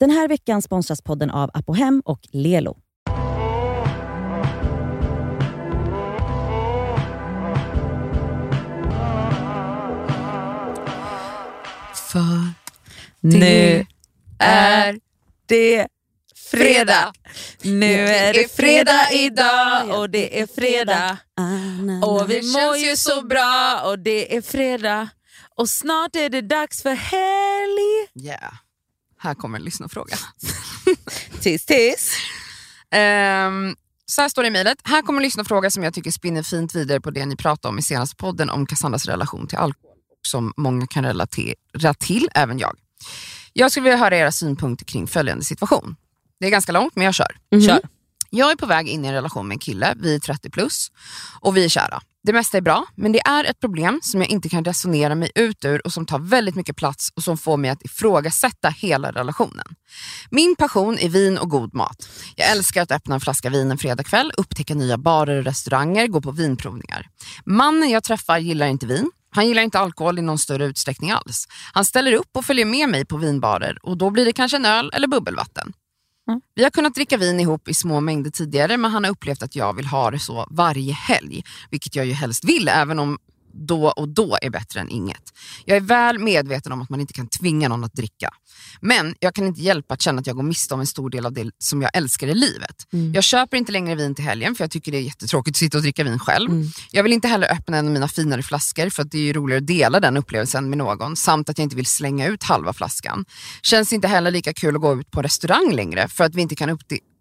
Den här veckan sponsras podden av Apohem och Lelo. För nu är det fredag. Nu är det fredag idag och det är fredag. Och vi mår ju så bra och det är fredag. Och snart är det dags för helg. Yeah. Här kommer en lyssnarfråga. Tiss tiss. Ehm, så här står det i mejlet. Här kommer en lyssnarfråga som jag tycker spinner fint vidare på det ni pratade om i senaste podden om Cassandras relation till alkohol. Som många kan relatera till, även jag. Jag skulle vilja höra era synpunkter kring följande situation. Det är ganska långt men jag kör. Kör. Jag är på väg in i en relation med en kille, vi är 30 plus och vi är kära. Det mesta är bra, men det är ett problem som jag inte kan resonera mig ut ur och som tar väldigt mycket plats och som får mig att ifrågasätta hela relationen. Min passion är vin och god mat. Jag älskar att öppna en flaska vin en fredagkväll, upptäcka nya barer och restauranger, gå på vinprovningar. Mannen jag träffar gillar inte vin. Han gillar inte alkohol i någon större utsträckning alls. Han ställer upp och följer med mig på vinbarer och då blir det kanske en öl eller bubbelvatten. Mm. Vi har kunnat dricka vin ihop i små mängder tidigare men han har upplevt att jag vill ha det så varje helg. Vilket jag ju helst vill även om då och då är bättre än inget. Jag är väl medveten om att man inte kan tvinga någon att dricka. Men jag kan inte hjälpa att känna att jag går miste om en stor del av det som jag älskar i livet. Jag köper inte längre vin till helgen för jag tycker det är jättetråkigt att sitta och dricka vin själv. Jag vill inte heller öppna en av mina finare flaskor för att det är ju roligare att dela den upplevelsen med någon samt att jag inte vill slänga ut halva flaskan. Känns inte heller lika kul att gå ut på restaurang längre för att vi inte kan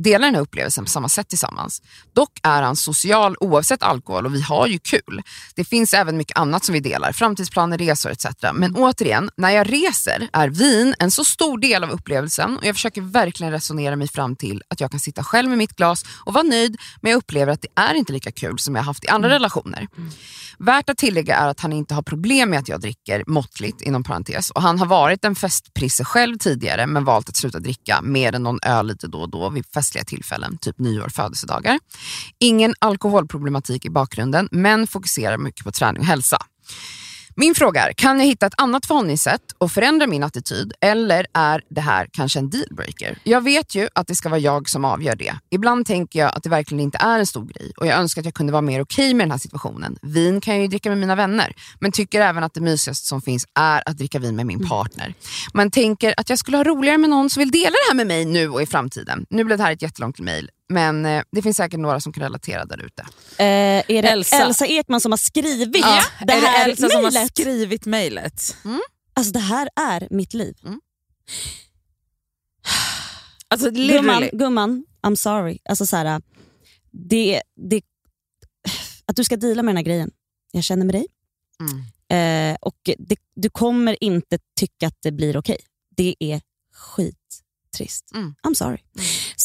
uppde- dela den här upplevelsen på samma sätt tillsammans. Dock är han social oavsett alkohol och vi har ju kul. Det finns även mycket annat som vi delar, framtidsplaner, resor etc. Men återigen, när jag reser är vin en så stor del av upplevelsen och jag försöker verkligen resonera mig fram till att jag kan sitta själv med mitt glas och vara nöjd men jag upplever att det är inte lika kul som jag haft i andra relationer. Värt att tillägga är att han inte har problem med att jag dricker måttligt inom parentes och han har varit en festprisse själv tidigare men valt att sluta dricka mer än någon öl lite då och då vid festliga tillfällen, typ nyår, födelsedagar. Ingen alkoholproblematik i bakgrunden men fokuserar mycket på träning och hälsa. Min fråga är, kan jag hitta ett annat förhållningssätt och förändra min attityd eller är det här kanske en dealbreaker? Jag vet ju att det ska vara jag som avgör det. Ibland tänker jag att det verkligen inte är en stor grej och jag önskar att jag kunde vara mer okej med den här situationen. Vin kan jag ju dricka med mina vänner men tycker även att det mysigaste som finns är att dricka vin med min partner. Man tänker att jag skulle ha roligare med någon som vill dela det här med mig nu och i framtiden. Nu blev det här ett jättelångt mejl men eh, det finns säkert några som kan relatera där ute. Eh, är det Elsa. Elsa. Ekman som har skrivit Ja, det är här det Elsa som har skrivit mejlet? Alltså det här är mitt liv. Alltså Gumman, gumman, I'm sorry. Alltså så här, det, det, att du ska deala med den här grejen. Jag känner med dig Mm. eh, och det, du kommer inte tycka att det blir okej. Det är skittrist. Mm. I'm sorry.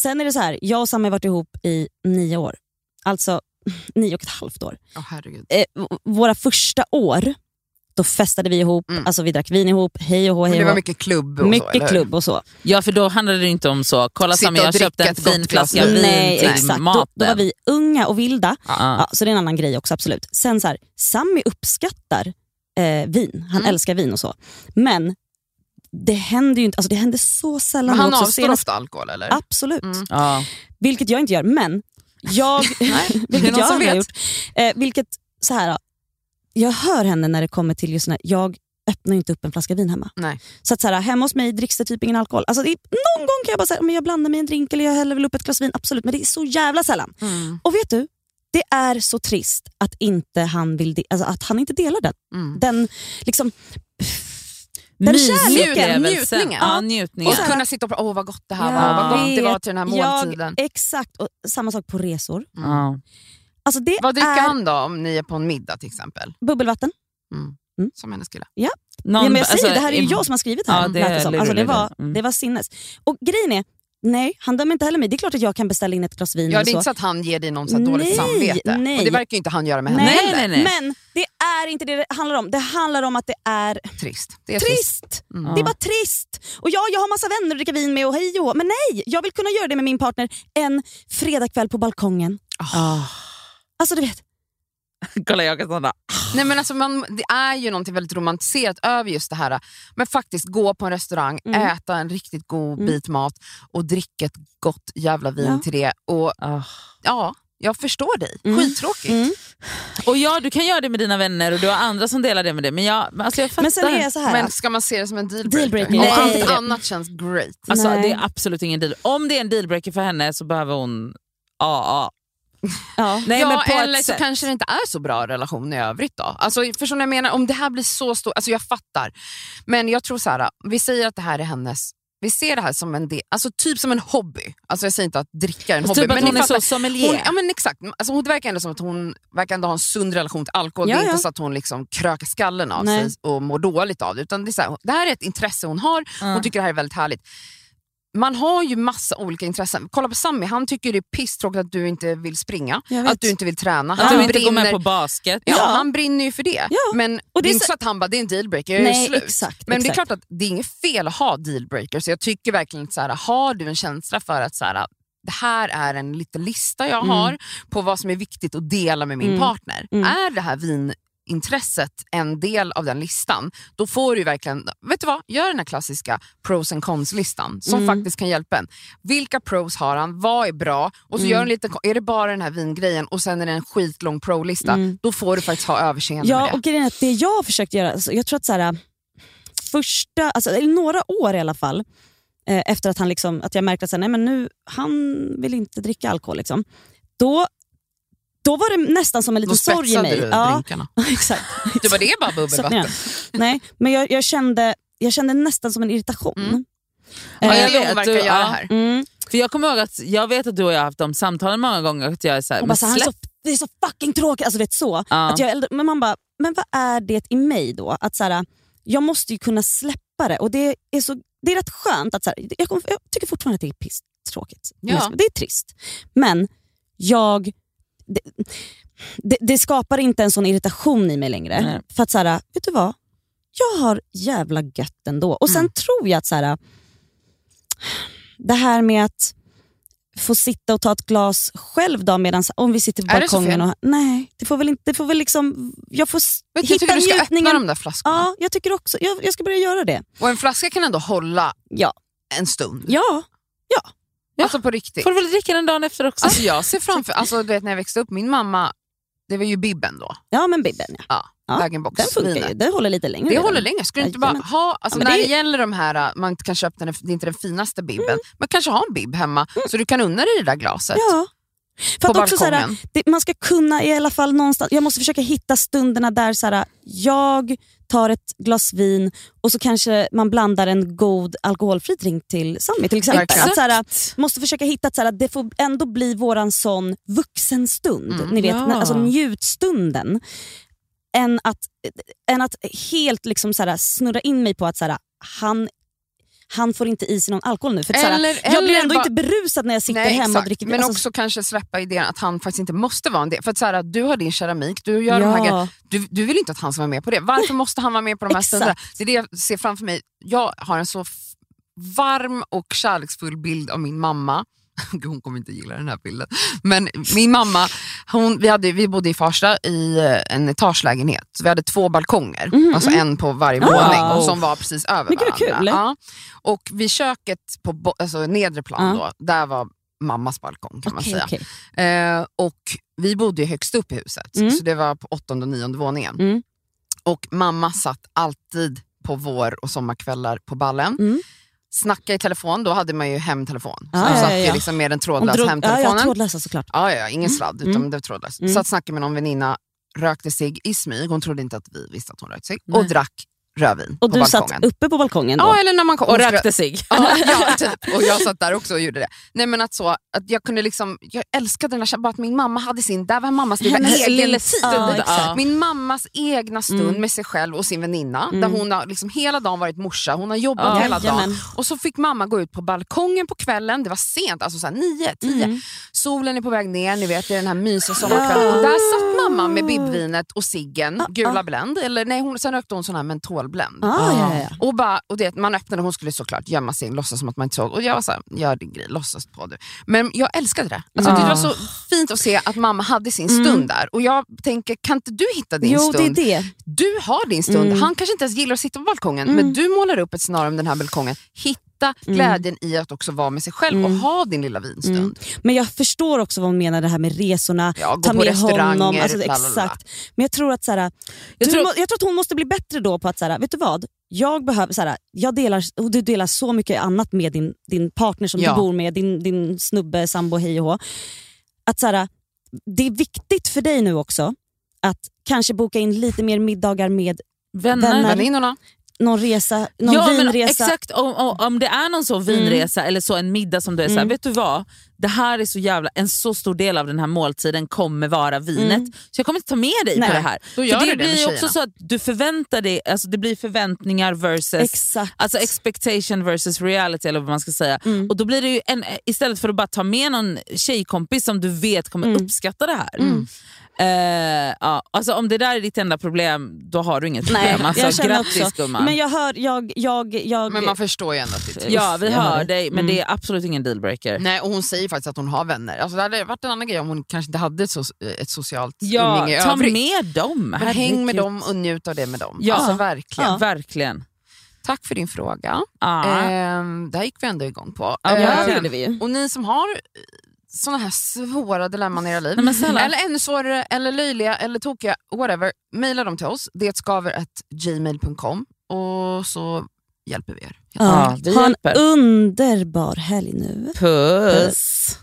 Sen är det så här, jag och Sam har varit ihop i nio år. Alltså nio och ett halvt år. Herregud. Eh, våra första år, då festade vi ihop, Mm. alltså vi drack vin ihop, hej och hå, hej det och var hå. mycket klubb och så, Mycket hur? klubb och så. Ja för då handlade det inte om så, kolla Sami jag och har köpt dricka en fin flaska vin. Nej, till exakt. Då, maten. då var vi unga och vilda. Ja. Ja, så det är en annan grej också, absolut. Sen så här, Sammy uppskattar eh, vin, han Mm. älskar vin och så. Men det händer ju inte, alltså det händer så sällan. Men han också. avstår Senast- ofta alkohol eller? Absolut. Mm. Ja. Vilket jag inte gör, men jag, det är vilket någon jag har vet. gjort. Eh, vilket, så här, jag hör henne när det kommer till just när jag öppnar ju inte upp en flaska vin hemma. Nej. Så att så här, hemma hos mig dricks det typ ingen alkohol. Alltså det är, någon gång kan jag bara säga men jag blandar mig en drink eller jag häller väl upp ett glas vin, absolut. Men det är så jävla sällan. Mm. Och vet du, det är så trist att, inte han, vill de- alltså att han inte delar den. Mm. Den liksom... Den kärleken, njutningen. Ja, Och njutningen. så kunna sitta och prata, åh vad gott det här Jag var, vad gott det var till den här jag- måltiden. Exakt, och samma sak på resor. Ja. Alltså det Vad dricker är han då om ni är på en middag till exempel? bubbelvatten. Mm. Som hennes kille. Någon, ja, men jag säger, alltså, det här är ju jag som har skrivit det här. Ja, det som. Alltså, det, var, det. Mm. det var sinnes. Och grejen är, nej han dömer inte heller mig. Det är klart att jag kan beställa in ett glas vin Ja, det är så. inte så att han ger dig någon så här dåligt Nej, samvete. nej. Och det verkar ju inte han göra med henne Nej, heller. nej, nej. Men det är inte det det handlar om. Det handlar om att det är Trist. Det är trist. trist. Mm. Det är bara trist. Och ja, jag har massa vänner att dricka vin med och hej och. Men nej, jag vill kunna göra det med min partner en fredagkväll på balkongen. Ah. Alltså du vet, Kolla jag kan sådana. Nej, men alltså man, det är ju något väldigt romantiserat över just det här men faktiskt gå på en restaurang, Mm. äta en riktigt god Mm. bit mat och dricka ett gott jävla vin Ja. till det. Och Ah. ja, jag förstår dig. Mm. Skittråkigt. Mm. Och ja, du kan göra det med dina vänner och du har andra som delar det med dig. Men jag, alltså jag fattar. Men sen är jag så här. Men ska man se det som en dealbreaker? Dealbreaker, Om allt annat känns great. alltså, Nej. det är absolut ingen deal. Om det är en dealbreaker för henne så behöver hon AA. Ja. Nej, ja, eller så kanske det inte är så bra relation i övrigt. då. Alltså, förstår ni jag menar? Om det här blir så stort, alltså jag fattar. Men jag tror så här, vi säger att det här är hennes, vi ser det här som en del, alltså typ som en hobby. Alltså jag säger inte att dricka är en hobby. Typ att men hon ni är fattar. så sommelier. Hon, ja men exakt, alltså hon, det verkar ändå som att hon verkar ändå ha en sund relation till alkohol. Ja, det är ja. inte så att hon liksom krökar skallen av Nej. sig och mår dåligt av det. Utan det, är så här, det här är ett intresse hon har, hon Mm. tycker det här är väldigt härligt. Man har ju massa olika intressen. Kolla på Sami, han tycker det är pisstråkigt att du inte vill springa, att du inte vill träna. Att Han du inte går med brinner- på basket. Ja, Ja. han brinner ju för det. Ja. Men Och det det är är inte så- så att han bara, det är en dealbreaker, jag är Nej, slut. exakt, Men det är exakt. klart att det är inget fel att ha dealbreakers. Jag tycker verkligen att så här, har du en känsla för att så här, det här är en liten lista jag Mm. har på vad som är viktigt att dela med min Mm. partner. Mm. Är det här vinintresset en del av den listan, då får du verkligen, vet du vad, gör den här klassiska pros and cons-listan som Mm. faktiskt kan hjälpa en. Vilka pros har han? Vad är bra? Och så Mm. gör en liten, är det bara den här vingrejen och sen är det en skitlång pro-lista, Mm. då får du faktiskt ha överseende med Ja, det. och grejen är att det jag har försökt göra, alltså, jag tror att så här, första, alltså, eller några år i alla fall, eh, efter att, han liksom, att jag märkte att så här, nej, men nu, han vill inte dricka alkohol, liksom, då, då var det nästan som en Då liten sorg i spetsade mig. du Ja, drinkarna. exakt. Du bara, det är bara bubbelvatten. Nej, men jag, jag, kände, jag kände nästan som en irritation. Mm. Eh, Ja, jag vet, verkar du- göra ja. här. mm. För jag kommer ihåg att jag vet att du och jag har haft de samtalen många gånger. Att jag är så här, bara, så, här, han så, det är så fucking tråkigt. Alltså, vet, så. Ja. Att jag, äldre- men man bara, men vad är det i mig då? Att så här, Jag måste ju kunna släppa det och det är, så, det är rätt skönt. att så här, jag, kommer, jag tycker fortfarande att det är pisstråkigt. Ja. Det är trist. Men jag... Det, det, det skapar inte en sån irritation i mig längre. Nej. För att så här, vet du vad? Jag har jävla gött ändå. Och sen Mm. tror jag att så här, det här med att få sitta och ta ett glas själv då medan, om vi sitter på Är balkongen. Och, nej, det får väl inte, det får väl liksom, jag får jag hitta tycker du ska njutningen. öppna de där flaskorna. Ja, jag tycker också, jag, jag ska börja göra det. Och en flaska kan ändå hålla Ja, en stund. ja. Alltså på riktigt. Får du väl dricka den dagen efter också? Alltså jag ser framför, alltså du vet när jag växte upp, min mamma, det var ju Bibben då, ja men Bibben ja. ja, Ja, bag-in-box. Den funkar ju, den håller lite längre. Det redan. håller länge, skulle inte bara Jajamän. ha, alltså Ja, när det är- gäller de här, äh, man kan köpa den, det är inte den finaste bibben, Mm. men kanske ha en bib hemma så du kan unna dig det där glaset Ja. För på också, så här, balkongen. det, man ska kunna i alla fall någonstans, jag måste försöka hitta stunderna där så här, jag tar ett glas vin och så kanske man blandar en god alkoholfri drink till Sami till exempel. Verkligen. Att, så här, måste försöka hitta att så här, det får ändå bli våran sån vuxenstund, Mm. ni vet, Ja. alltså njutstunden. Än att, än att helt liksom så här, snurra in mig på att så han han får inte i sig någon alkohol nu. För Eller- jag blir ändå bara- inte berusad när jag sitter Nej, hemma och exakt. dricker Men alltså, också kanske släppa idén att han faktiskt inte måste vara en del. För att så här, du har din keramik, du gör de här grejerna. du, du vill inte att han ska vara med på det. Varför måste han vara med på de här stunderna? Det är det jag ser framför mig. Jag har en så varm och kärleksfull bild av min mamma. Hon kommer inte gilla den här bilden. Men min mamma, hon, vi, hade, vi bodde i Farsta i eh, en etagelägenhet. Vi hade två balkonger, Mhm, alltså mm. en på varje Ah. våning som var precis över Men varandra. kul. Ja. Och vid köket på alltså nedre plan, Ja. då, där var mammas balkong kan man Okej, säga. okej. Eh, och vi bodde högst upp i huset, Mm. så det var på åttonde och nionde våningen. Mm. Och mamma satt alltid på vår och sommarkvällar på ballen. Mm. Snacka i telefon, då hade man ju hemtelefon. Så hon ja, satt ja, ja. liksom med den trådlösa drog- hemtelefonen. ja, trådlösa såklart. Ja, ja, ingen sladd, utan Mm. det var trådlöst. Mm. Satt snackade med någon väninna, rökte sig i smyg, hon trodde inte att vi visste att hon rökte sig, och drack rödvin Och du satt balkongen. uppe på balkongen då? Ja, eller när man kom Och rökte sig. Ja, ja, typ. Och jag satt där också och gjorde det. Nej men att så, att jag kunde liksom, jag älskade den där bara att min mamma hade sin, där var mammas lilla Hennes egen lilla tid. Ja. Min mammas egna stund Mm. med sig själv och sin väninna, Mm. där hon har liksom hela dagen varit morsa, hon har jobbat Ja, hela dagen. Och så fick mamma gå ut på balkongen på kvällen, det var sent, alltså så här nio, tio. Mm. Solen är på väg ner, ni vet det är den här mysiga sommarkvällen. Och där satt mamma med bibvinet och ciggen, Ah, gula Blend, eller nej hon, sen rökte hon sån här mentol alkoholbländ. Ah, ja, ja. Och, bara, och det, man öppnade hon skulle såklart gömma sig, låtsas som att man inte såg. Och jag var såhär, gör din grej, låtsas på du. Men jag älskade det. Alltså, Det Ah. var så fint att se att mamma hade sin stund där. Och jag tänker, kan inte du hitta din Mm. Jo, det är stund? det. Du har din stund. Mm. Han kanske inte ens gillar att sitta på balkongen, men du målar upp ett scenario om den här balkongen. Hitta glädjen i att också vara med sig själv och ha din lilla vinstund. Mm. Men jag förstår också vad hon menar det här med resorna, Ja, ta med honom. Alltså, exakt. Men jag tror att så här, Jag tror- jag tror att hon måste bli bättre då på att, så här, vet du vad? Jag behöver, så här, jag delar, och du delar så mycket annat med din, din partner som Ja. du bor med, din, din snubbe, sambo, hej och hå. Att så här, Det är viktigt för dig nu också att kanske boka in lite mer middagar med Vänner. Vänner. Väninnorna. Någon resa, någon ja, men vinresa. exakt, om, om, om det är någon sån vinresa eller så en middag som du är såhär, Mm. vet du vad? Det här är så jävla, en så stor del av den här måltiden kommer vara vinet. Så jag kommer inte ta med dig Nej, på det här. då gör För det det blir också så att du förväntar dig, alltså det blir förväntningar versus Exakt. Alltså expectation versus reality eller vad man ska säga. Mm. Och då blir det ju en, istället för att bara ta med någon tjejkompis som du vet kommer Mm. uppskatta det här. Eh, ja, alltså om det där är ditt enda problem, då har du inget Nej, problem. Alltså, jag känner grattis också. gumman. Men jag hör, jag, jag, jag, Men man förstår ju ändå att ja, vi jag hör dig, men Mm. det är absolut ingen dealbreaker. Nej, och hon säger faktiskt att hon har vänner. Alltså, det hade varit en annan grej om hon kanske inte hade ett, so ett socialt Ja, umgänge i ta övrigt. med dem. Men häng med dem och njut av det med dem. Ja. Alltså, verkligen. Ja. Verkligen. Tack för din fråga. Ja. Ehm, det här gick vi ändå igång på. Vi ju. och ni som har såna här svåra dilemman i era liv, Nej, eller ännu svårare, eller löjliga, eller tokiga, whatever, mejla dem till oss. Detskaver.gmail.com och så hjälper vi er. Ja, vi ha en underbar helg nu. Puss.